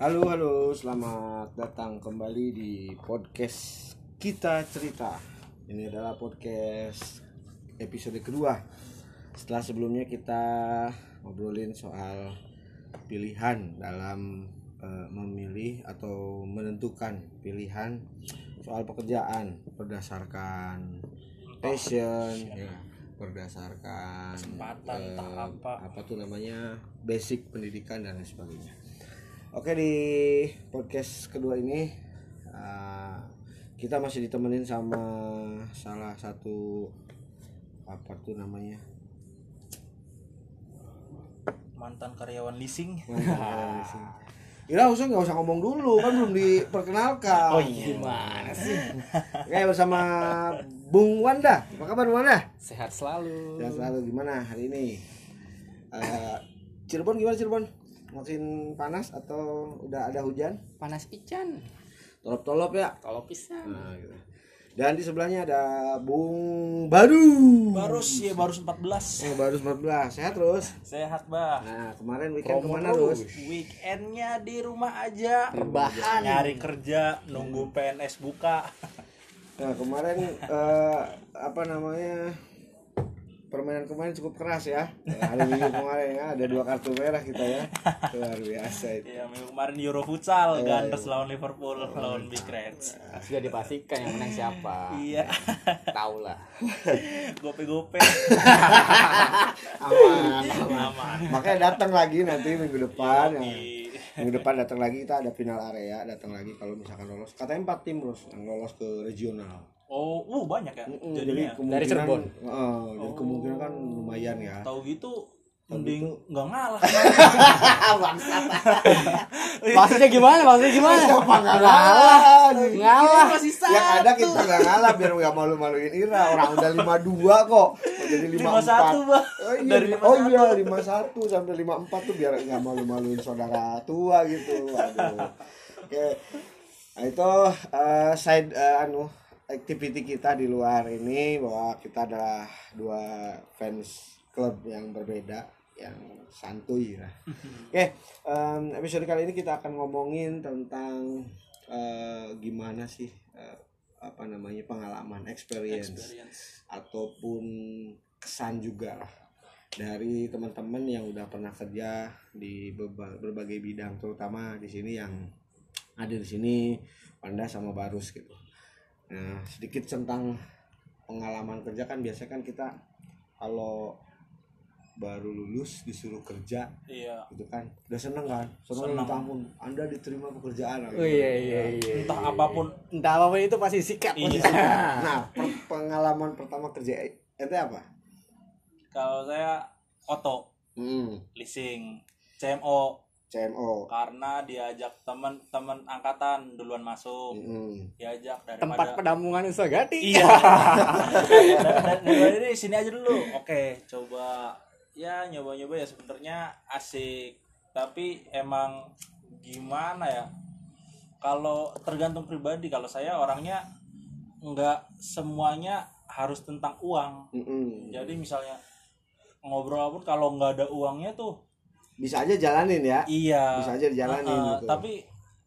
Halo, halo, selamat datang kembali di podcast kita cerita. Ini adalah podcast episode kedua. Setelah sebelumnya kita ngobrolin soal pilihan dalam eh, memilih atau menentukan pilihan soal pekerjaan berdasarkan passion, ya, berdasarkan Kesempatan, eh, apa. apa tuh namanya basic pendidikan dan lain sebagainya. Oke di podcast kedua ini uh, kita masih ditemenin sama salah satu apa tuh namanya mantan karyawan leasing Ira usah nggak usah ngomong dulu kan belum diperkenalkan. Oh iya. Gimana sih? Oke bersama Bung Wanda. Apa kabar Bung Wanda? Sehat selalu. Sehat selalu gimana hari ini? Uh, Cirebon gimana Cirebon? Makin panas atau udah ada hujan? Panas pican. Tolop-tolop ya. Kalau pisang. Nah, gitu. Dan di sebelahnya ada Bung Baru. baru sih baru 14 Oh, baru 14. Sehat terus. sehat bah Nah, kemarin weekend Promo ke mana terus. weekendnya di rumah aja Rebahan. nyari kerja nunggu PNS buka Nah, kemarin eh, apa namanya? Permainan kemarin cukup keras ya. Hari Minggu kemarin ya, ada dua kartu merah kita ya. Luar biasa itu. ya minggu kemarin Euro Futsal Iya, Gunners lawan Liverpool lawan Big Reds Sudah dipastikan yang menang siapa. iya Tahu lah. gope-gope Aman, aman. aman Makanya datang lagi nanti minggu depan ya. Minggu depan datang lagi kita ada final area, datang lagi kalau misalkan lolos. Katanya empat tim terus yang lolos ke regional. Oh uh banyak ya Mm-mm, jadinya Dari Cirebon? Heeh, jadi kemungkinan kan lumayan ya. tahu gitu mending nggak ngalah Maksudnya gimana? Maksudnya gimana? Siapa nggak ngalah? Ngalah. masih Yang ada kita nggak ngalah biar nggak malu-maluin Ira. Orang udah 52 kok. Mau Jadi 54. lima satu bah Oh iya, dari oh iya 51 sampai 54 tuh biar nggak malu-maluin saudara tua gitu. Waduh. Oke. Nah, itu eh, side eh, anu activity kita di luar ini bahwa kita adalah dua fans klub yang berbeda yang santuy lah. Oke, em, episode kali ini kita akan ngomongin tentang eh, gimana sih eh, apa namanya pengalaman experience, experience ataupun kesan juga lah dari teman-teman yang udah pernah kerja di berba- berbagai bidang terutama di sini yang ada di sini Panda sama Barus gitu. Nah, sedikit tentang pengalaman kerja kan biasanya kan kita kalau baru lulus disuruh kerja iya. gitu kan. Udah seneng kan? Seneng, Seneng. ampun. Anda diterima pekerjaan. Oh iya iya iya. entah apa pun. Entah apa pun itu pasti sikat. Iya. nah per- pengalaman pertama kerja ente apa? Kalau saya oto. Hmm, leasing CMO CMO karena diajak teman-teman angkatan duluan masuk. Hmm. diajak Tempat daripada penampungan Usagati. iya. Dar- daripada ini sini aja dulu. Oke coba. Ya nyoba-nyoba ya sebenarnya. Asik. Tapi emang gimana ya? Kalau tergantung pribadi. Kalau saya orangnya nggak semuanya harus tentang uang. Mm-mm. jadi misalnya ngobrol pun kalau nggak ada uangnya tuh bisa aja jalanin ya. Iya. Bisa aja dijalanin Heeh, gitu. tapi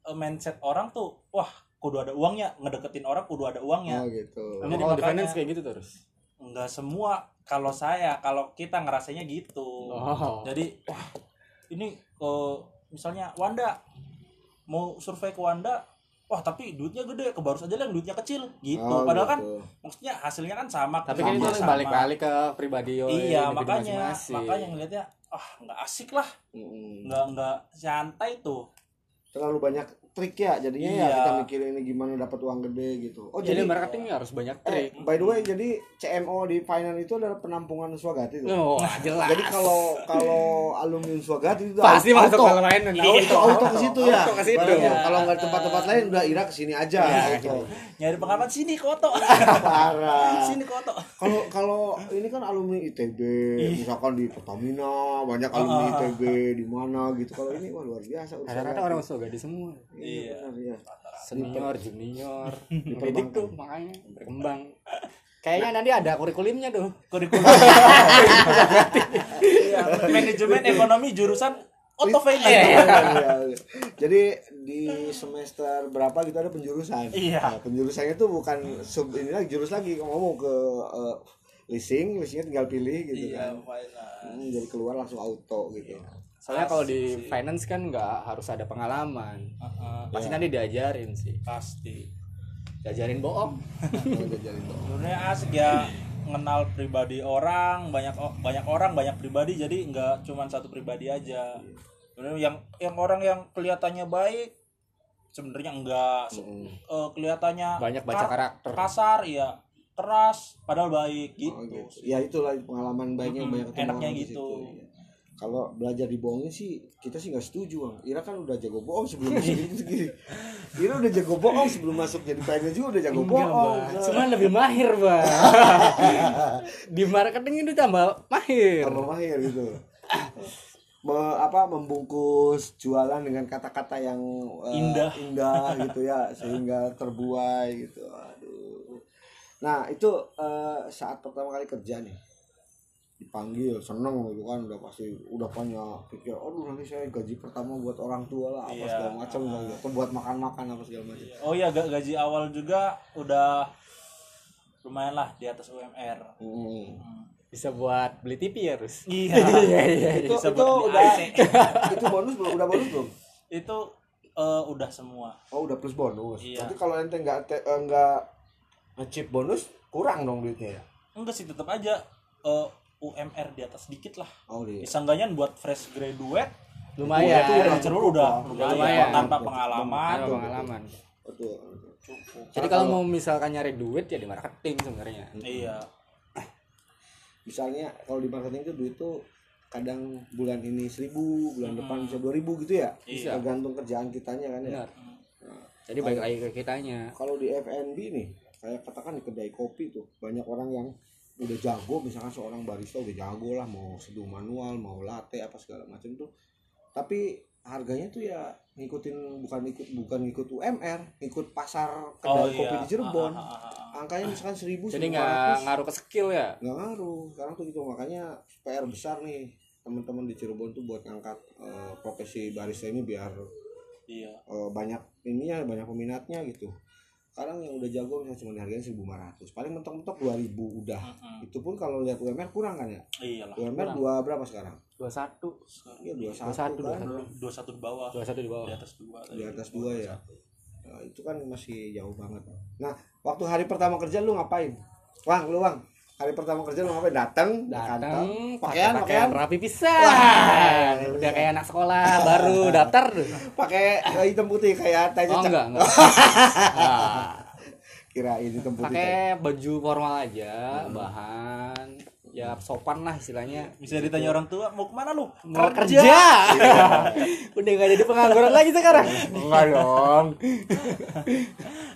eh, mindset orang tuh wah kudu ada uangnya. Ngedeketin orang kudu ada uangnya. Oh gitu. Jadi kalau di makanya- finance kayak gitu terus. nggak semua. Kalau saya kalau kita ngerasanya gitu. Oh. jadi wah ini ke misalnya Wanda mau survei ke Wanda wah tapi duitnya gede ke Barus aja lah yang duitnya kecil. Gitu. Oh, padahal kan gitu. maksudnya hasilnya kan sama. Tapi kan itu balik-balik ke pribadi oh, iya makanya. makanya ngelihatnya ah nggak asik lah. Nggak nggak santai tuh. Terlalu banyak trik ya jadinya ya Iya. kita mikirin ini gimana dapat uang gede gitu oh Jadi jadi marketing harus banyak eh, trik. by the way jadi CMO di finance itu adalah penampungan Swagati tuh Oh, jelas. jadi kalau kalau alumni Swagati itu pasti auto. masuk kalau lain Iya. itu auto ke situ ya Auto ke situ. Baru, Iya. kalau nggak tempat-tempat lain udah Ira ke sini aja Iya, gitu. nyari pengalaman sini koto parah sini koto kalau kalau ini kan alumni ITB misalkan di Pertamina banyak alumni Ah. ITB di mana gitu kalau ini wah luar biasa Rata-rata orang Usagati semua. Iya, Iya. benar, iya. Senior, junior, dididik tuh makanya berkembang. Kayaknya nanti ada kurikulumnya tuh. kurikulum iya, manajemen ekonomi jurusan finance Iya, iya, iya. Jadi di semester berapa gitu ada penjurusan. Iya. Nah, penjurusannya tuh bukan sub ini lagi jurus lagi. Kamu mau ke eh, leasing, leasingnya tinggal pilih gitu iya kan. Hmm, jadi keluar langsung auto gitu. Soalnya kalau di finance kan nggak harus ada pengalaman. Heeh, Pasti nanti diajarin sih. pasti Diajarin bohong. Sebenarnya asik ya mengenal pribadi orang banyak banyak orang banyak pribadi jadi nggak cuman satu pribadi aja sebenarnya yang yang orang yang kelihatannya baik sebenarnya enggak Mm. eh, kelihatannya Banyak baca ka- karakter. kasar ya keras padahal baik gitu, Oh, gitu. Ya itulah pengalaman baiknya banyak ketemu enaknya orang di gitu. situ, iya. Kalau belajar dibohongin sih kita sih nggak setuju bang. Ira kan udah jago bohong sebelum masuk gitu gini. Ira udah jago bohong sebelum masuk jadi PNS juga udah jago Enggak, bohong. Bang. Cuman lebih mahir, Bang. di marketing itu tambah mahir. Tambah mahir gitu. Me- apa membungkus jualan dengan kata-kata yang eh, Indah. indah gitu ya sehingga terbuai gitu. Aduh. Nah, itu eh, saat pertama kali kerja nih dipanggil seneng gitu kan udah pasti udah banyak pikir aduh nanti saya gaji pertama buat orang tua lah apa Iya. segala macam lah gitu. atau buat makan-makan apa segala macam oh iya ga- gaji awal juga udah lumayan lah di atas UMR Hmm. Hmm. Bisa buat beli TV ya, Rus. iya itu Bisa itu buat udah AC. itu bonus belum udah bonus belum itu eh, udah semua Oh udah plus bonus. Iya. Tapi kalau ente nggak eh, nggak ngechip bonus kurang dong duitnya ya. enggak sih tetap aja eh, UMR di atas dikit lah Oh iya. Seenggaknya buat fresh graduate Lumayan. itu udah cerul udah Udah lumayan, lumayan. tanpa pengalaman Ada pengalaman. Betul. cukup Jadi kalau mau misalkan nyari duit ya di marketing sebenarnya. iya Misalnya kalau di marketing itu duit tuh kadang bulan ini seribu, bulan depan bisa dua ribu gitu ya. Iya. Tergantung kerjaan kitanya kan ya. Benar. Jadi balik lagi ke kitanya. Kalau di F&B nih, saya katakan di kedai kopi tuh banyak orang yang udah jago misalkan seorang barista udah jago lah mau seduh manual mau latte apa segala macam tuh. Tapi harganya tuh ya ngikutin bukan ikut bukan ngikut UMR ngikut pasar kedai kopi di Cirebon. Ah, ah, ah, angkanya misalkan seribu Jadi nggak ngaruh ke skill ya. nggak ngaruh sekarang tuh gitu. Makanya PR besar nih teman-teman di Cirebon tuh buat ngangkat eh, profesi barista ini biar iya. eh, banyak ininya banyak peminatnya gitu sekarang yang udah jago misalnya cuma harganya 1500 paling mentok-mentok 2000 udah. Mm-mm. itu pun kalau lihat UMR kurang kan ya? Iyalah UMR dua berapa sekarang? 21. iya dua 21 satu kan. dua satu. Di bawah. 21 di bawah. di atas dua di atas dua ya. Nah, itu kan masih jauh banget. Nah waktu hari pertama kerja lu ngapain? Wang lu Wang hari pertama kerja lu ngapain datang Datang pakaian pakaian rapi pisan. Udah kayak anak sekolah baru daftar tuh. pakai eh, hitam putih kayak tanya Oh enggak, enggak. Ah, kirain hitam putih pakai baju formal aja, bahan ya sopan lah istilahnya. bisa ditanya orang tua mau ke mana lu Mau kerja. Udah nggak jadi pengangguran lagi sekarang. Enggak dong.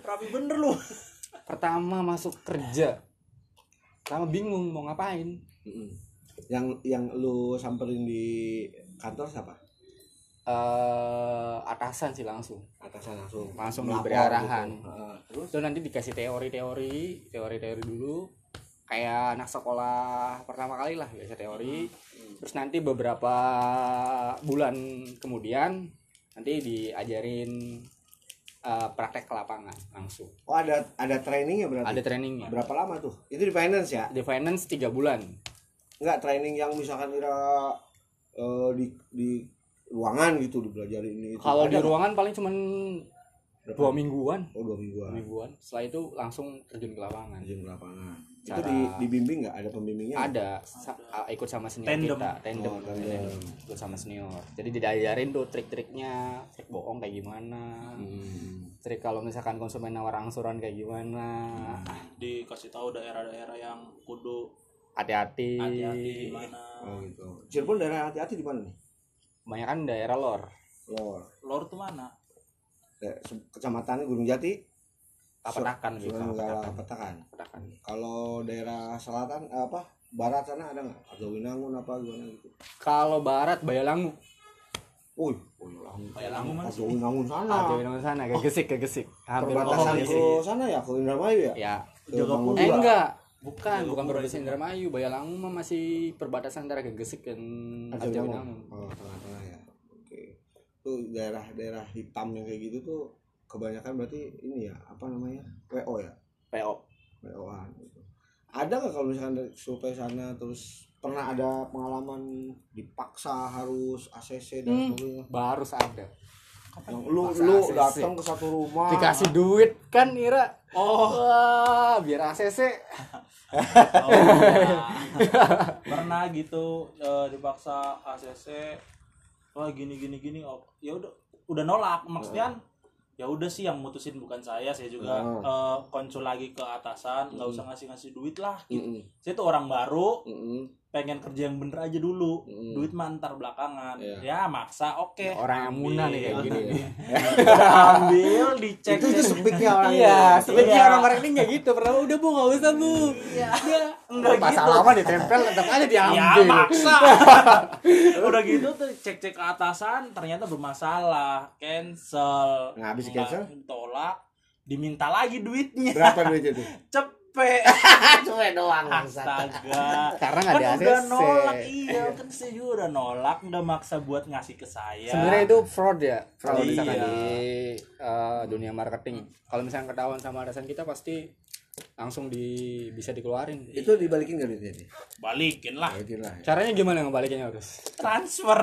rapi bener lu Pertama masuk kerja. Pertama bingung mau ngapain. Yang yang lu samperin di kantor siapa Eh atasan sih langsung. atasan langsung Langsung Melapor diberi arahan. gitu. Heeh. terus nanti dikasih teori-teori, teori-teori dulu. Kayak anak sekolah pertama kali lah biasa teori. Terus nanti beberapa bulan kemudian nanti diajarin eh, praktek ke lapangan langsung. oh ada ada trainingnya berarti Ada trainingnya. berapa lama tuh itu di finance ya Di finance 3 bulan. Enggak training yang misalkan kira eh, di di ruangan gitu dipelajari ini. Kalau di ruangan paling cuman Berapa? dua mingguan. oh dua mingguan Dua mingguan. Setelah itu langsung terjun ke lapangan. Terjun ke lapangan itu Cara- di dibimbing nggak ada pembimbingnya Ada sa- ah, ikut sama senior Tandem. kita, tandem, Oh, tandem. ikut sama senior. Jadi diajarin tuh trik-triknya, trik bohong kayak gimana, Hmm. trik kalau misalkan konsumen nawar angsuran kayak gimana. dikasih tahu daerah-daerah yang kudu Hati-hati. hati-hati gimana oh gitu Cirebon daerah hati-hati di mana nih Kebanyakan daerah lor. Lor lor tuh mana Eh, kecamatannya Gunung Jati Kapetakan gitu. Kapetakan. Petakan Kapetakan. kalau daerah selatan eh, apa barat sana ada nggak atau Winangun apa gimana gitu Kalau barat Bayalangu. Woi, Bayalangun. Bayalangun mana sih? Atau Winangun sana. Ah, Winangun sana, ke gesik, ke gesik. Hampir Perbatasan oh, ke sana ya, ke Indramayu ya? Ya. Eh enggak, bukan, bukan Jagapura perbatasan Indramayu. Bayalangu mah masih perbatasan antara Gegesik dan Arjuna. Oh, ya. Tuh daerah-daerah hitam yang kayak gitu tuh kebanyakan berarti ini ya apa namanya WO ya? PO WO-an gitu. ada nggak kalau misalkan dari survei sana terus pernah ada pengalaman dipaksa harus ACC dan Hmm. sebagainya? Baru ada yang lu lu datang ke satu rumah. Dikasih duit kan Ira? Oh. Wah biar ACC Oh, iya. pernah gitu eh, dipaksa ACC wah gini gini gini oh, ya udah udah nolak maksudnya ya udah sih yang mutusin bukan saya saya juga Oh. eh, konsul lagi ke atasan nggak usah ngasih ngasih duit lah Mm-mm. saya tuh orang baru Mm-mm. Pengen kerja yang bener aja dulu Mm. duit mantar belakangan Iya. ya maksa oke orang yang muna nih kayak gini ambil dicek itu itu sepiknya orang iya itu. sebenarnya Iya. orang-orang ini kayak gitu pernah udah bu nggak usah bu Iya. enggak Enggak pas gitu. lama ditempel tetap aja ya diambil maksa udah gitu tuh cek cek ke atasan ternyata bermasalah cancel Nah, habis Nggak cancel? ditolak diminta lagi duitnya berapa duit itu cuma doang astaga. Karena nggak kan ada udah ACC nolak iya kan saya juga udah nolak udah maksa buat ngasih ke saya. Sebenarnya itu fraud ya kalau Iya. misalkan di eh, dunia marketing. Kalau misalnya ketahuan sama atasan kita pasti langsung di bisa dikeluarin. Itu dibalikin gak duitnya nih balikin lah. Balikin lah ya. caranya gimana ngebalikinnya harus transfer.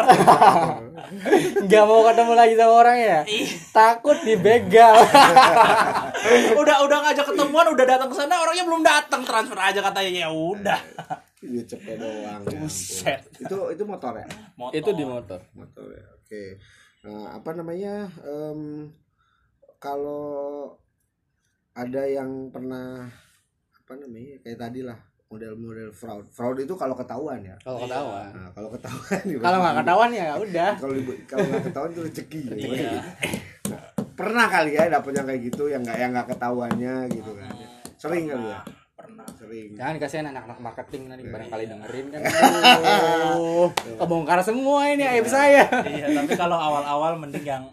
Nggak mau ketemu lagi sama orang ya? Takut dibegal. Udah udah ngajak ketemuan udah datang ke sana orangnya belum datang. Transfer aja katanya ya udah. Duit cepet doang ya itu itu motor ya? Motor. itu di motor. Motor ya oke. Nah, apa namanya em, kalau ada yang pernah apa namanya kayak tadi lah model-model fraud. Fraud itu kalau ketahuan ya. Kalau ketahuan. Nah kalau ketahuan ya kalau nggak ketahuan ya udah. Kalau nggak ketahuan itu rezeki Iya. Nah, pernah kali ya dapet yang kayak gitu yang nggak yang nggak ketahuannya gitu kan. Sering kali ya? Pernah. Sering. Jangan kasihan anak-anak marketing nanti barangkali dengerin kan. Aduh, kebongkar semua ini aib saya. Iya tapi kalau awal-awal mending yang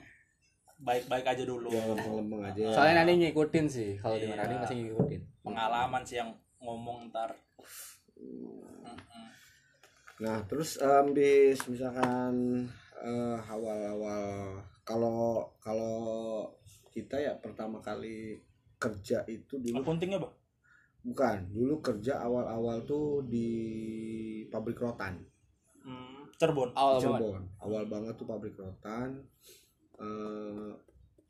baik-baik aja dulu. Yang lempeng-lempeng aja. Soalnya nanti ngikutin sih. Kalau di Iya. marketing pasti ngikutin. Pengalaman sih yang ngomong ntar. Nah, terus bis misalkan eh, awal-awal kalau kalau kita ya pertama kali kerja itu dulu akuntingnya bah bukan dulu kerja awal-awal tuh di pabrik rotan. Hmm, Cirebon? Awal banget Cirebon. awal banget tuh pabrik rotan eh,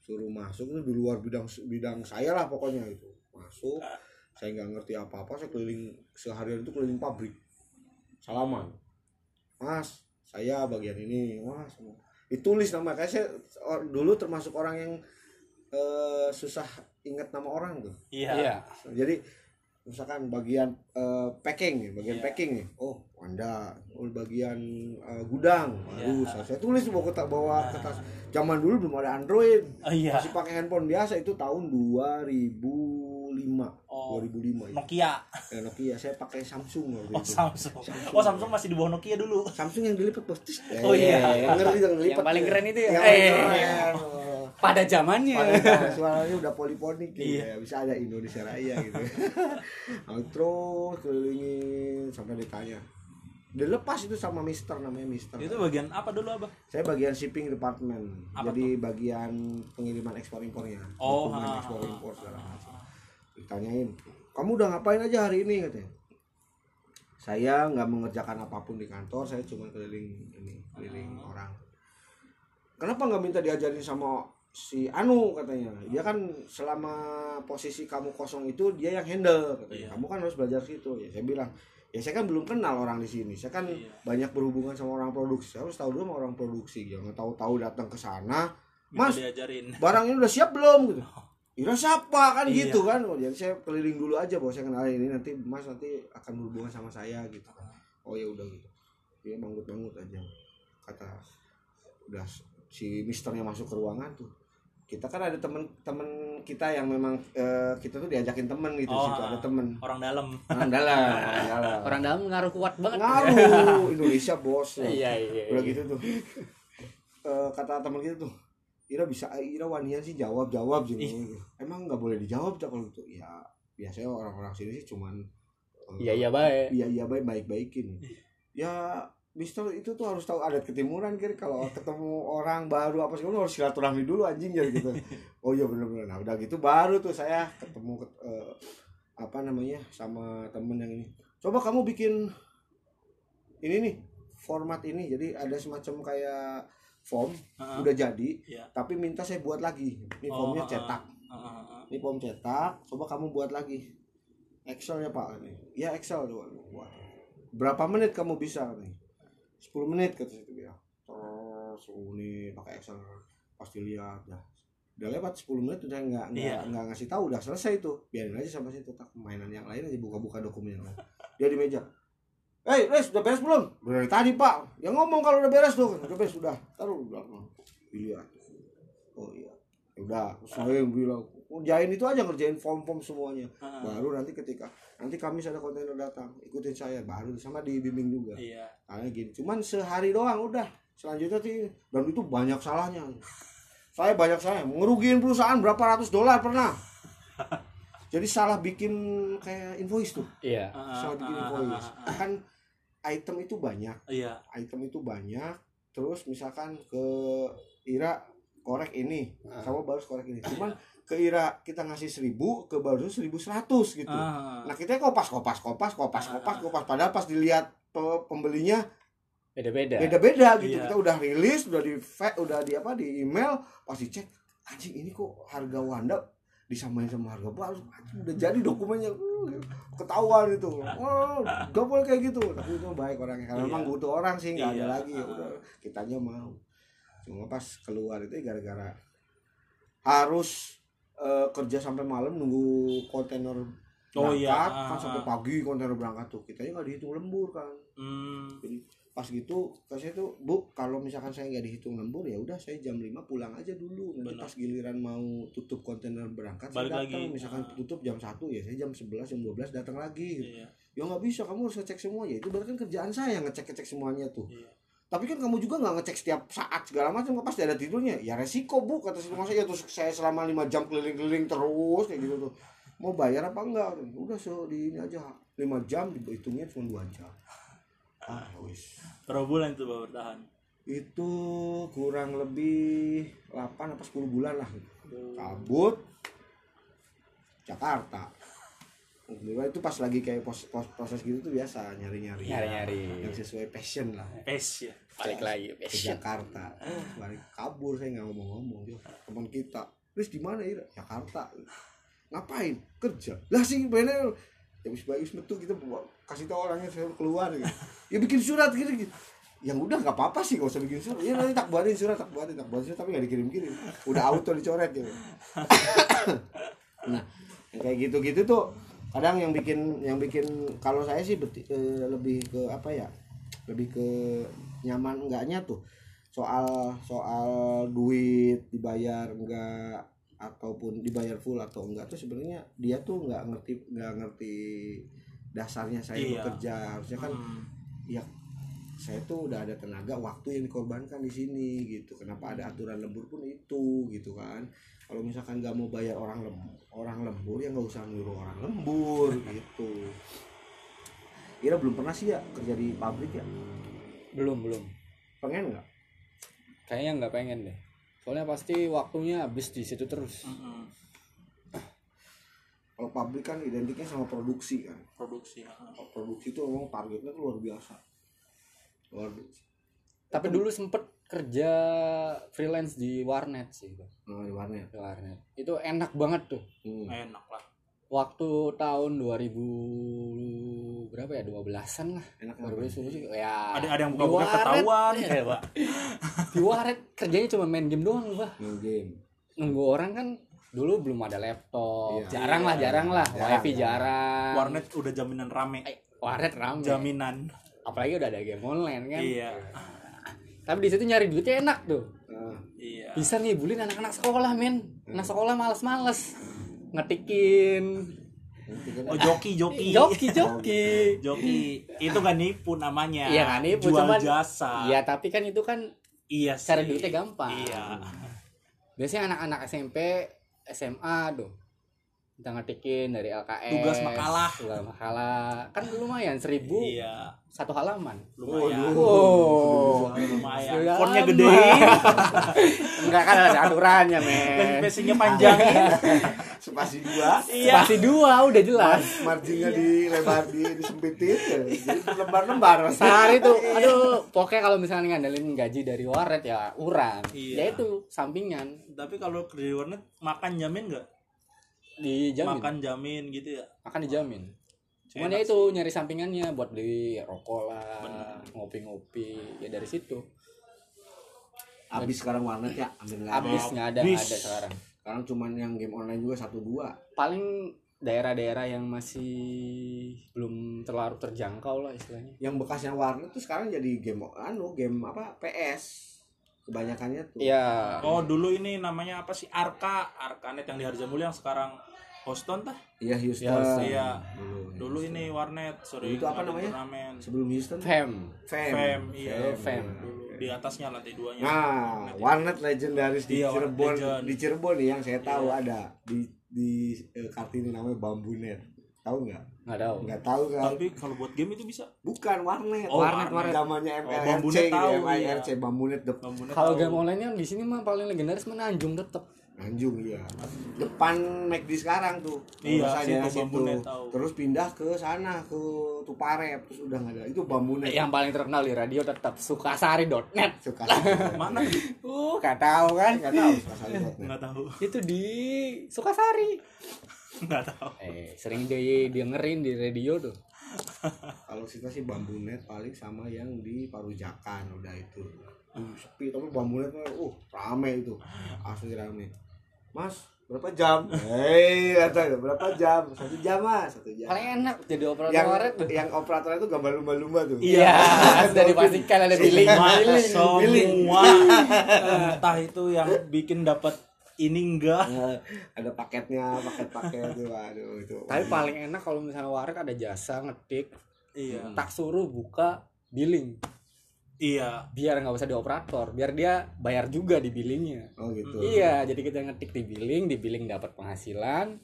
suruh masuk tuh di luar bidang bidang saya lah pokoknya itu masuk saya nggak ngerti apa-apa saya keliling seharian itu keliling pabrik. Salaman. Mas saya bagian ini mas. Ditulis nama kayak saya or- dulu termasuk orang yang eh, susah ingat nama orang tuh. Iya. Iya. Jadi misalkan bagian eh, packing nih bagian Iya. packing nih oh Wanda oh bagian eh, gudang Iya. saya, saya tulis bawa kertas bawa kertas zaman dulu belum ada Android Oh, iya masih pakai handphone biasa itu tahun 2005 Oh. 2005 ya. Nokia Ya, Nokia saya pakai Samsung waktu oh itu Samsung oh Samsung masih di bawah Nokia dulu Samsung yang dilipat bos Tis. Oh, iya. Eh, dong yang dilipat paling keren itu ya yang eh keren. Oh. pada zamannya suaranya udah poliponik gitu Iya. ya. bisa ada Indonesia Raya gitu. Terus kelilingin sampai ditanya dilepas itu sama Mister namanya Mister. Itu bagian apa dulu abah? Saya bagian shipping department. Apa jadi bagian pengiriman ekspor impornya. Oh, ha, ekspor impor segala macam. Ditanyain kamu udah ngapain aja hari ini? katanya. Saya nggak mengerjakan apa pun di kantor saya cuma keliling ini keliling orang. Kenapa nggak minta diajarin sama si Anu katanya. Dia kan selama posisi kamu kosong itu dia yang handle katanya. Iya. kamu kan harus belajar situ. Ya saya bilang ya saya kan belum kenal orang di sini. Saya kan Iya. banyak berhubungan sama orang produksi. Saya harus tahu dulu sama orang produksi. Jangan tahu-tahu datang ke sana Mas. diajarin. barang ini udah siap belum? Gitu. Ira siapa? Kan Iya. gitu kan. Oh, jadi saya keliling dulu aja bahwa saya kenal ini nanti mas nanti akan berhubungan sama saya gitu kan. Oh ya udah gitu. Dia manggut-manggut aja kata udah si misternya masuk ke ruangan tuh kita kan ada temen-temen kita yang memang eh, kita tuh diajakin temen gitu Oh, situ ada temen. Orang dalam. Orang dalam orang dalam. Orang dalam ngaruh kuat banget. Ngaruh. Indonesia bos. Iya iya udah iya. gitu tuh. Eh, kata teman kita tuh Ira bisa Ira wanian sih jawab jawab Ih. gitu emang nggak boleh dijawab cak kalau gitu? Ya biasanya orang-orang sini sih cuman eh, iya iya baik. iya iya baik baik baikin ya Mister itu tuh harus tahu adat ketimuran kiri kalau ketemu orang baru apa sih harus silaturahmi dulu anjing jadi gitu. Oh iya bener-bener. Nah udah gitu baru tuh saya ketemu ket- eh, apa namanya sama temen yang ini. Coba kamu bikin ini nih format ini. Jadi ada semacam kayak form Heeh. udah jadi Iya. tapi minta saya buat lagi. Ini Oh, formnya cetak. Heeh, heeh. ini form cetak coba kamu buat lagi. Excel ya pak ini. Ya Excel buat berapa menit kamu bisa nih 10 menit kata situ dia terus ini pakai Excel pasti lihat dah udah lewat 10 menit udah nggak nggak Iya. nggak ngasih tahu udah selesai tuh biarin aja sampai situ tak mainan yang lain aja buka-buka dokumen yang lain dia di meja Hei, Res, udah beres belum? Dari tadi, Pak. Ya ngomong kalau udah beres tuh. Udah beres, udah. Taruh, udah. Dilihat. Oh iya. Ya Udah, terus saya yang bilang, ngerjain itu aja ngerjain form-form semuanya. Heeh. Baru nanti ketika nanti Kamis ada kontainer datang, ikutin saya. Baru sama dibimbing juga. Iya. Karena gini, cuman sehari doang udah. Selanjutnya sih dan itu banyak salahnya. Saya banyak salah, ngerugiin perusahaan berapa ratus dolar pernah. Jadi salah bikin kayak invoice tuh. Iya. Salah bikin invoice. Kan item itu banyak, Iya. item itu banyak. Terus misalkan ke Ira korek ini, sama baru korek ini. Cuman ke Ira kita ngasih seribu, ke baru seribu seratus gitu. Ah. Nah kita kopas kopas kopas kopas kopas kopas padahal pas dilihat pe- pembelinya Beda-beda. beda-beda gitu Iya. kita udah rilis udah di udah di apa di email pas dicek anjing ini kok harga Wanda disamain sama harga baru anjing udah jadi dokumennya ketahuan itu oh gak boleh kayak gitu tapi itu baik orangnya karena Iya. memang butuh orang sih nggak ada Iya. lagi ya udah kitanya mau cuma pas keluar itu gara-gara harus eh, kerja sampai malam nunggu kontainer Oh, berangkat iya. kan sampai pagi kontainer berangkat tuh kitanya nggak dihitung lembur kan Hmm. pas gitu saya tuh bu kalau misalkan saya nggak dihitung lembur ya udah saya jam 5 pulang aja dulu nanti Benar. pas giliran mau tutup kontainer berangkat Balik saya datang lagi. misalkan Ah. tutup jam 1 ya saya jam 11 jam 12 datang lagi. Iya. ya nggak bisa kamu harus ngecek semua ya itu berarti kan kerjaan saya ngecek ngecek semuanya tuh Iya. Tapi kan kamu juga nggak ngecek setiap saat segala macam pasti ada tidurnya. Ya resiko bu kata si masa ya terus saya selama lima jam keliling-keliling terus kayak gitu tuh. Mau bayar apa enggak? Udah so di ini aja. Lima jam dihitungnya cuma dua jam. Ah wis. Berapa bulan itu Bapak bertahan? itu kurang lebih 8 apa 10 bulan lah. Kabut Jakarta Alhamdulillah itu pas lagi kayak pos, pos- proses gitu tuh biasa nyari-nyari Nyari-nyari. yang sesuai passion lah. Ya. Balik lagi. ke Passion. Jakarta. Oh, balik kabur saya nggak ngomong-ngomong. Yo, teman kita terus di mana ya? Jakarta. Ngapain? Kerja. Lah sih bener ya wis bagus metu kita kasih tahu orangnya saya keluar gitu. ya bikin surat gitu, gitu. Yang udah nggak apa-apa sih gak usah bikin surat. Ya nanti tak buatin surat tak buatin tak buatin surat tapi nggak dikirim-kirim. Udah auto dicoret gitu. Nah kayak gitu-gitu tuh kadang yang bikin yang bikin kalau saya sih beti- eh, lebih ke apa ya lebih ke nyaman enggaknya tuh soal soal duit dibayar enggak ataupun dibayar full atau enggak tuh sebenarnya dia tuh nggak ngerti nggak ngerti dasarnya saya Iya. bekerja harusnya kan Hmm. ya saya tuh udah ada tenaga waktu yang dikorbankan di sini gitu kenapa ada aturan lembur pun itu gitu kan kalau misalkan nggak mau bayar orang lem orang lembur ya nggak usah nyuruh orang lembur gitu Ira belum pernah sih ya kerja di pabrik ya Belum, belum. pengen nggak Kayaknya nggak pengen deh. Soalnya pasti waktunya habis di situ terus. Kalau pabrik kan identiknya sama produksi kan Produksi. ya. Kalau produksi itu memang targetnya tuh luar biasa luar biasa Tapi dulu sempet kerja freelance di warnet sih, nah, di warnet Di warnet. Itu enak banget tuh. hmm. Enak lah. Waktu tahun 2000 berapa ya? 12-an lah. enak Baru banget sih ya. Ada ada yang buka-buka warnet. ketahuan ya, Pak. Di warnet kerjanya cuma main game doang, Bah. main game Nunggu orang kan dulu belum ada laptop. Iya. Jarang lah, jarang lah. Jarang, Wifi jarang. Warnet udah jaminan rame. Eh, warnet rame. Jaminan. Apalagi udah ada game online kan. Iya. Tapi di situ nyari duitnya enak tuh. nah, Iya. Bisa ngibulin anak-anak sekolah, men. Anak sekolah males-males. Ngetikin Oh joki joki. joki joki. Joki itu kan nipu namanya. Iya kan, nipu, Jual cuman- jasa. Iya, tapi kan itu kan Iya sih. cara duitnya gampang. Iya. Biasanya anak-anak SMP, SMA tuh kita ngetikin dari LKS Tugas makalah. tugas makalah. Kan lumayan seribu iya. satu halaman. Lumayan. Oh lumayan. Fontnya gedein enggak kan ada aturannya men. spesinya panjangin spasi dua. Iya. Pasti dua udah jelas. Marginnya dilebar di disempitin. Ya. jadi lembar-lembar sehari tuh aduh pokoknya kalau misalnya ngandelin gaji dari warnet ya urang. Iya. ya itu sampingan. Tapi kalau kerja warnet makan jamin nggak dijamin makan jamin gitu ya? Makan dijamin cuman Enak ya itu nyari sampingannya buat beli rokok lah ngopi-ngopi. Ya dari situ. Habis sekarang warnet ya ambil nggak ada. Habis nggak ada nggak ada sekarang. Sekarang cuman yang game online juga satu dua. Paling daerah-daerah yang masih belum terlalu terjangkau lah istilahnya. Yang bekasnya warnet tuh sekarang jadi game anu game apa PS kebanyakannya tuh. Iya. oh dulu ini namanya apa sih? Arka Arkanet yang di Harjamulya yang sekarang Houston tah iya Houston Iya, Houston. iya dulu dulu ini warnet sering Itu apa namanya? turnamen sebelum Houston Fem. Fem Fem iya Fem. dulu di atasnya lantai duanya Nah, warnet legendaris di Iya, warnet Cirebon, legend. di Cirebon nih yang saya tahu Iya. ada di di eh, Kartini namanya Bambunet. Tahu nggak? Nggak tahu. Nggak tahu kan? tapi kalau buat game itu bisa Bukan warnet. Oh, warnet, warnet. Zamannya Oh, MLRC Bambunet gitu, tahu, MIRC de Bambunet Kalau game online yang di sini mah paling legendaris menanjung tetep. Anjung iya. Depan McD sekarang tuh. Iya, situ situ. Bambunet tahu. Terus pindah ke sana ke Tupare terus udah nggak ada. Itu Bambunet. Yang paling terkenal di radio tetap sukasari.net. Suka. mana Uh, nggak tahu kan? Nggak tahu Sukasari.net. nggak tahu Itu di Sukasari. nggak tahu Eh, sering di dengerin di radio tuh. Kalau kita sih bambunet paling sama yang di Parujakan udah itu. Uh, sepi tapi bambunet mah, uh rame itu. Asli rame. Mas, berapa jam? Hei, kata berapa jam? Satu jam mas, satu jam. Paling enak jadi operator Yang warnet tuh. yang operator itu gambar lumba-lumba tuh. Iya, sudah dipastikan ada billing. Billing. semua entah itu yang bikin dapat ini enggak Nah, ada paketnya, paket-paket tuh, aduh itu. Tapi paling enak kalau misalnya warnet ada jasa ngetik, iya tak suruh buka billing. Iya Biar nggak usah di operator, biar dia bayar juga di billingnya. Oh gitu. Iya, jadi kita ngetik di billing, di billing dapat penghasilan,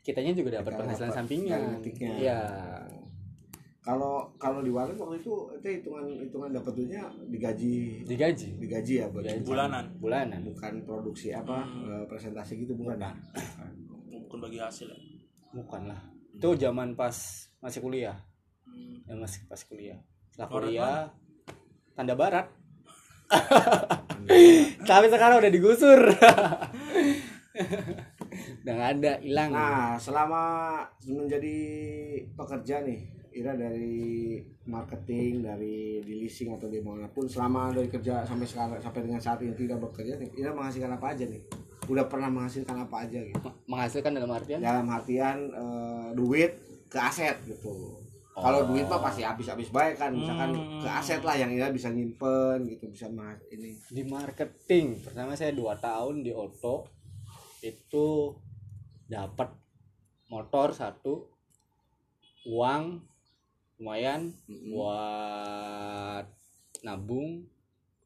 kitanya juga dapat penghasilan sampingan. ngetiknya. Iya. Kalau kalau di warnet waktu itu itu hitungan hitungan dapat duitnya digaji Digaji digaji ya buat Digaji. bulanan bulanan. bukan produksi apa Hmm. presentasi gitu bukan ya bukan bagi hasil ya Bukan lah. Itu zaman pas masih kuliah, Hmm. yang masih pas kuliah. Setelah kuliah tanda barat. Tapi sekarang udah digusur. udah nggak ada, hilang. nah selama menjadi pekerja nih Ira dari marketing dari di leasing atau di mana pun selama dari kerja sampai sekarang sampai dengan saat ini tidak bekerja nih Ira menghasilkan apa aja nih udah pernah menghasilkan apa aja gitu Menghasilkan dalam artian dalam artian eh, duit ke aset gitu kalau duit mah pasti habis-habis baik kan misalkan Hmm. ke aset lah yang Ira bisa nyimpen gitu bisa mah ini di marketing pertama saya dua tahun di Oto itu dapat motor satu uang lumayan Mm-mm. buat nabung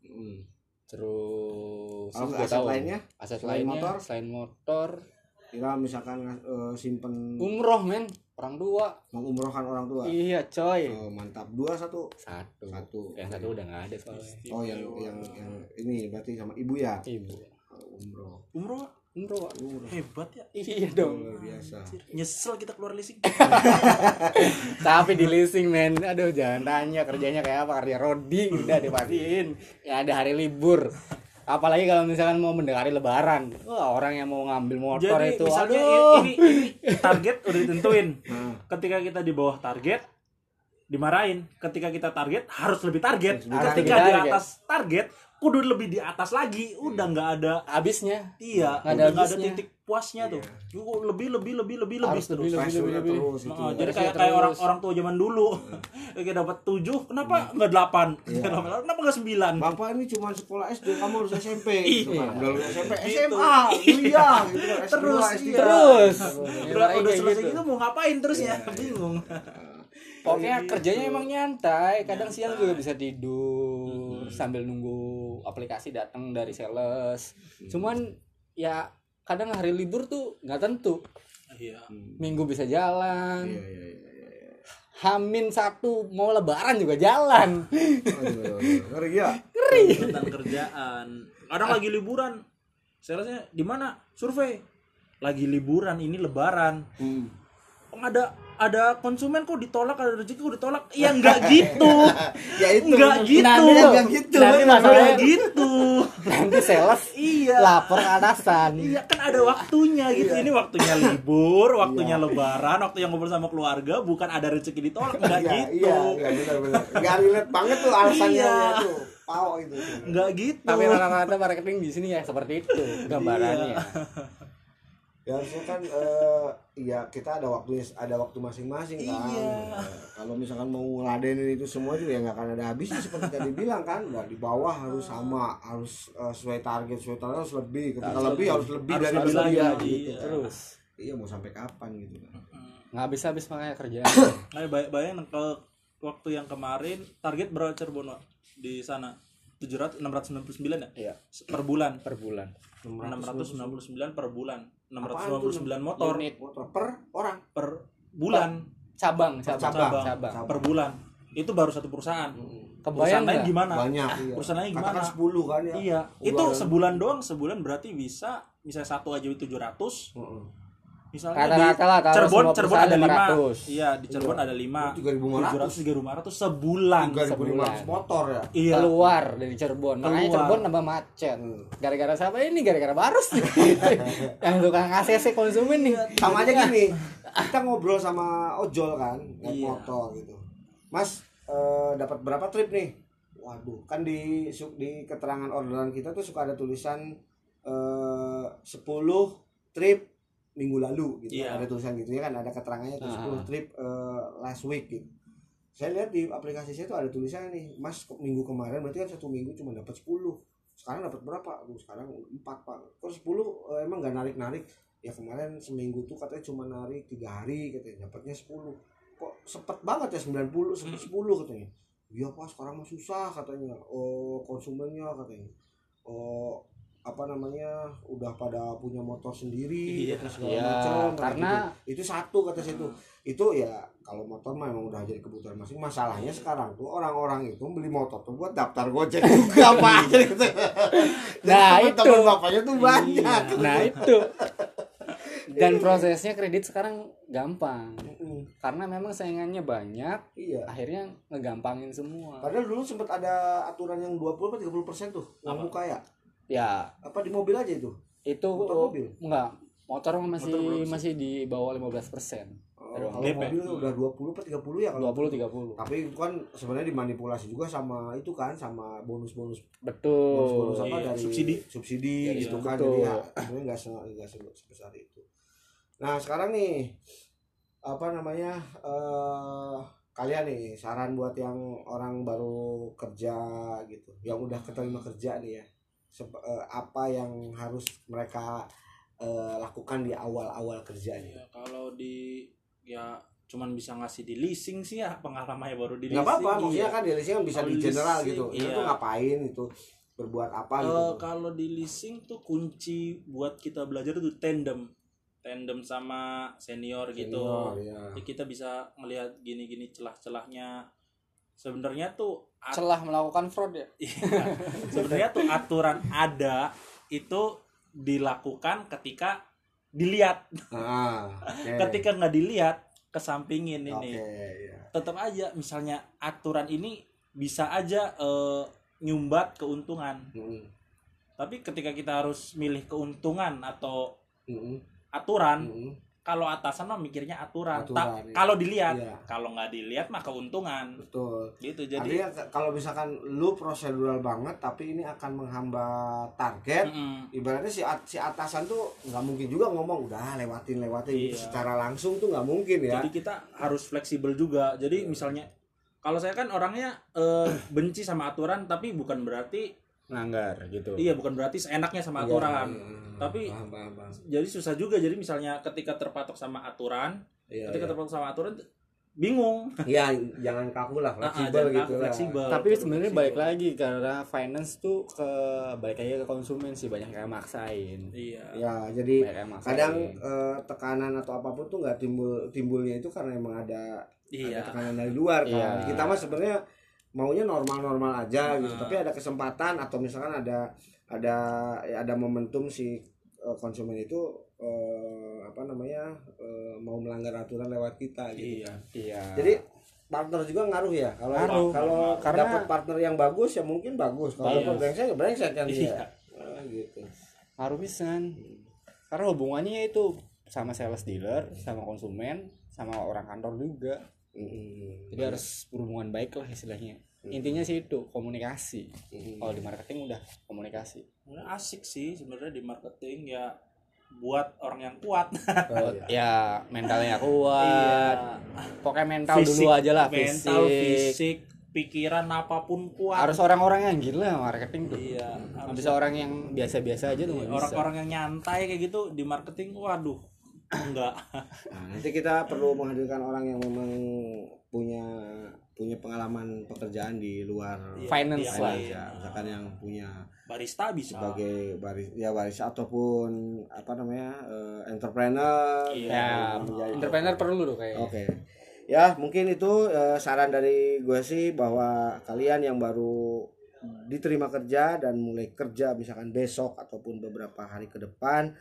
Mm. terus Kalau dua aset tahun. lainnya aset selain lainnya motor? selain motor Ira misalkan eh, simpen umroh men orang tua mengumrohkan orang tua. Iya coy. Oh, mantap. Dua satu. Satu. Satu. Yang satu udah nggak ada soalnya oh yang yang yang ini berarti sama ibu ya? Ibu. Oh, umroh. Umroh umroh. Umroh. Hebat ya. Iya dong. Luar biasa. Nyesel kita keluar leasing. Tapi di leasing men. Aduh jangan tanya kerjanya kayak apa. Kerja rodi. Udah dipastiin. Ya ada hari libur apalagi kalau misalkan mau mendekati lebaran. Wah orang yang mau ngambil motor jadi itu misalnya aduh. ini, ini target udah ditentuin. Nah, ketika kita di bawah target dimarahin. Ketika kita target harus lebih target. Harus ketika lebih di target. atas target kudu lebih di atas lagi udah nggak ada habisnya iya Nggak ada ada titik puasnya tuh Yuh, lebih lebih lebih lebih lebih terus lebih, lebih, udah lebih. terus Nah, jadi kayak kayak terus. orang orang tua zaman dulu kayak dapat tujuh kenapa nggak delapan kenapa nggak sembilan Bapak ini cuma sekolah SD, kamu harus SMP. gitu Iya. kan. Udah lulus SMP. SMA, kuliah, gitu. S2, Terus, S3. iya. terus udah Kayak udah selesai gitu. gitu mau ngapain terus ya bingung pokoknya Gitu. kerjanya emang nyantai kadang siang juga bisa tidur sambil nunggu aplikasi datang dari sales. Cuman ya kadang hari libur tuh nggak tentu. Iya. Minggu bisa jalan. Iya iya iya. iya, iya. hamin satu mau lebaran juga jalan. Aduh, aduh, ngeri ya. tentang kerjaan. Kadang lagi liburan. Salesnya di mana? Survei. Lagi liburan ini lebaran. Hmm. kok ada ada konsumen kok ditolak ada rezeki kok ditolak ya enggak gitu Ya itu. enggak gitu Enggak gitu. nanti bener. masalahnya enggak gitu nanti sales iya lapor ke atasan Iya kan ada waktunya gitu. Ini waktunya libur, waktunya lebaran, waktu yang ngobrol sama keluarga, bukan ada rezeki ditolak enggak Iya, gitu. Iya, iya benar benar. Enggak relate banget tuh alasannya Iya. ya tuh. Pau itu. Enggak gitu. tapi rata-rata marketing di sini ya seperti itu gambarannya Ya harusnya kan eh iya kita ada waktunya ada waktu masing-masing kan. Iya. Kalau misalkan mau ngeladenin itu semua juga ya nggak akan ada habisnya seperti tadi bilang kan. Udah di bawah harus sama, harus eh, sesuai target, sesuai target harus lebih. Ketika Harus lebih lebih. harus lebih Harus dari lebih gitu. iya. terus Iya mau sampai kapan gitu kan. nggak habis habis makanya kerjaan Nah, bay bayangin ke waktu yang kemarin target berapa Cirebon Wak? di sana? 700 699 ya? Iya. Per bulan. per bulan 699 per bulan. Apaan tuh? 699 motor Unit. Motor per orang. per bulan cabang cabang Cabang. cabang, Cabang. per bulan. Itu baru satu perusahaan. Perusahaan kebayang lain nggak? gimana? Banyak iya. Perusahaan lain Katakan gimana? 10 kan ya. Iya, Udah itu sebulan doang, sebulan berarti bisa misalnya satu aja 700, Heeh. Misalnya Rata-rata lah, di taruh Cirebon, semua Cirebon ada perusahaan 5. 500. Iya, di Cirebon ada 5. 3.500. 700 3.500 sebulan. 3.500 motor ya. Iya. keluar dari Cirebon makanya Keluar. Cirebon nambah macet gara-gara siapa ini gara-gara Barus yang tukang ACC konsumen nih sama aja gini kita ngobrol sama ojol kan naik Iya. motor gitu mas eh, dapat berapa trip nih waduh kan di di keterangan orderan kita tuh suka ada tulisan eh 10 trip minggu lalu gitu Iya. ada tulisan gitu. Ya kan ada keterangannya tuh. 10 trip eh, last week gitu. Saya lihat di aplikasi saya tuh ada tulisannya nih mas minggu kemarin berarti kan satu minggu cuma dapat 10 sekarang dapat berapa? Aduh, sekarang 4 pak. Kok 10 eh, emang nggak narik narik ya kemarin seminggu tuh katanya cuma narik tiga hari katanya dapatnya 10 kok sepet banget ya 90 sepet 10 katanya. Iya pak sekarang mah susah katanya. Oh konsumennya katanya. Oh apa namanya udah pada punya motor sendiri Iya. segala Iya, macam karena- gitu. itu satu kata situ itu ya kalau motor mah emang udah jadi kebutuhan masing masalahnya sekarang tuh orang-orang itu beli motor tuh buat daftar gojek juga pak gitu. Nah, Jadi itu. teman-teman bapaknya tuh banyak nah itu dan prosesnya kredit sekarang gampang Mm, karena memang saingannya banyak iya akhirnya ngegampangin semua Padahal dulu sempat ada aturan yang 20 atau 30 persen tuh uang Apa? Ya. ya Apa di mobil aja itu? itu Motor mobil? enggak motor masih Motor masih di bawah 15 persen Oh, kalau DP. mobil udah 20 atau 30 ya kalau 20 30 Tapi itu kan sebenarnya dimanipulasi juga sama itu kan sama bonus-bonus betul bonus-bonus apa Iya, dari subsidi. subsidi Iya, gitu iya, kan. betul. Jadi ya sebenarnya nggak se- nggak se- sebesar itu. Nah, sekarang nih apa namanya eh kalian nih saran buat yang orang baru kerja gitu, yang udah keterima kerja nih ya. Eh, apa yang harus mereka eh, lakukan di awal-awal kerjanya? Ya, kalau di ya cuman bisa ngasih di leasing sih ya pengalamannya baru di nggak leasing. apa-apa maksudnya iya. kan di leasing kan bisa Kalau di general leasing, gitu itu iya. tuh ngapain itu berbuat apa gitu kalau di leasing tuh kunci buat kita belajar itu tandem tandem sama senior, gitu Senior, ya. Jadi kita bisa ngelihat gini-gini celah-celahnya sebenarnya tuh celah melakukan fraud ya Iya. sebenarnya tuh aturan ada itu dilakukan ketika dilihat Ah, oke. ketika nggak dilihat kesampingin oke ini ya. tetap aja misalnya aturan ini bisa aja eh, nyumbat keuntungan Mm, tapi ketika kita harus milih keuntungan atau mm, aturan mm. Kalau atasan mah mikirnya aturan, Aturan, Tak- iya. kalau dilihat Iya. kalau nggak dilihat mah keuntungan betul gitu jadi artinya kalau misalkan lu prosedural banget tapi ini akan menghambat target Mm-mm. ibaratnya si at- si atasan tuh nggak mungkin juga ngomong udah lewatin lewatin gitu Iya. secara langsung tuh nggak mungkin ya jadi kita harus fleksibel juga jadi misalnya kalau saya kan orangnya eh, benci sama aturan tapi bukan berarti nganggar gitu iya bukan berarti seenaknya sama Iya, aturan iya. Tapi- paham, paham, paham. jadi susah juga jadi misalnya ketika terpatok sama aturan Iya, ketika iya. terpatok sama aturan bingung ya jangan kaku lah Ah, ah, fleksibel jangan gitu kaku, lah fleksibel. tapi sebenarnya balik lagi karena finance tuh ke balik lagi ke konsumen sih banyak yang maksain iya ya jadi kadang eh, tekanan atau apa pun tuh nggak timbul timbulnya itu karena emang ada iya ada tekanan dari luar kan Iya. kita mah sebenarnya maunya normal-normal aja gitu Ah. tapi ada kesempatan atau misalkan ada ada ya ada momentum si eh, konsumen itu eh, apa namanya eh, mau melanggar aturan lewat kita gitu. Iya iya. Jadi partner juga ngaruh ya? Kalau Ngaruh. kalau Karena- dapat partner yang bagus ya mungkin bagus. Kalau dapat brengsek ya brengsek kan dia. Iya. Ah, gitu. Ngaruh pisan karena hubungannya itu sama sales dealer sama konsumen sama orang kantor juga. Mm-mm. jadi harus berhubungan baik lah istilahnya intinya sih itu komunikasi. Mm-mm. kalau di marketing udah komunikasi. Sebenarnya asik sih sebenarnya di marketing ya buat orang yang kuat. Oh, iya. ya mentalnya kuat. Iya. pokoknya mental Fisik, dulu aja lah mental fisik. fisik pikiran apa pun kuat. Harus orang-orang yang gila marketing tuh. Iya harus bisa orang yang biasa-biasa aja tuh bisa. orang-orang yang nyantai kayak gitu di marketing waduh enggak Nah, nanti kita perlu menghadirkan orang yang memang punya punya pengalaman pekerjaan di luar Iya, Finance iya, lah. iya. ya, misalkan yang punya barista bisa sebagai baris ya baris ataupun apa namanya eh, entrepreneur Iya. ya menjadi- entrepreneur perlu tuh kayak Oke. Ya, mungkin itu eh, saran dari gue sih bahwa kalian yang baru diterima kerja dan mulai kerja misalkan besok ataupun beberapa hari ke depan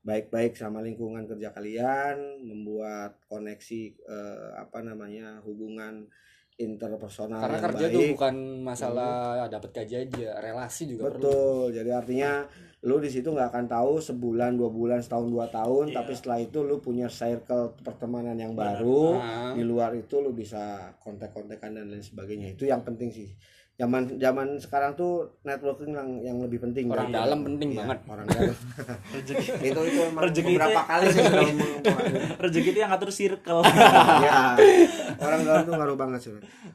baik-baik sama lingkungan kerja kalian, membuat koneksi eh, apa namanya hubungan interpersonal karena yang kerja baik. tuh bukan masalah dapat gaji aja relasi juga perlu Betul. Jadi artinya lu di situ nggak akan tahu sebulan, dua bulan, setahun, dua tahun, Iya. tapi setelah itu lu punya circle pertemanan yang baru. Nah, Di luar itu lu bisa kontak-kontakan dan lain sebagainya. Itu yang penting sih. Zaman zaman sekarang tuh networking yang yang lebih penting. orang dalam penting Iya, banget Orang dalam. rezeki itu itu emang Rezeki itu beberapa ya. kali sih rezeki itu yang ngatur circle ya, orang dalam tuh ngaruh banget sih.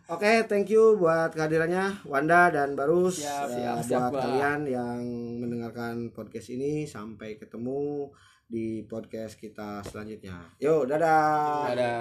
Oke, thank you buat kehadirannya Wanda dan Barus. Siap, Eh, siap, buat siap, kalian yang mendengarkan podcast ini sampai ketemu di podcast kita selanjutnya. Yuk, dadah. ada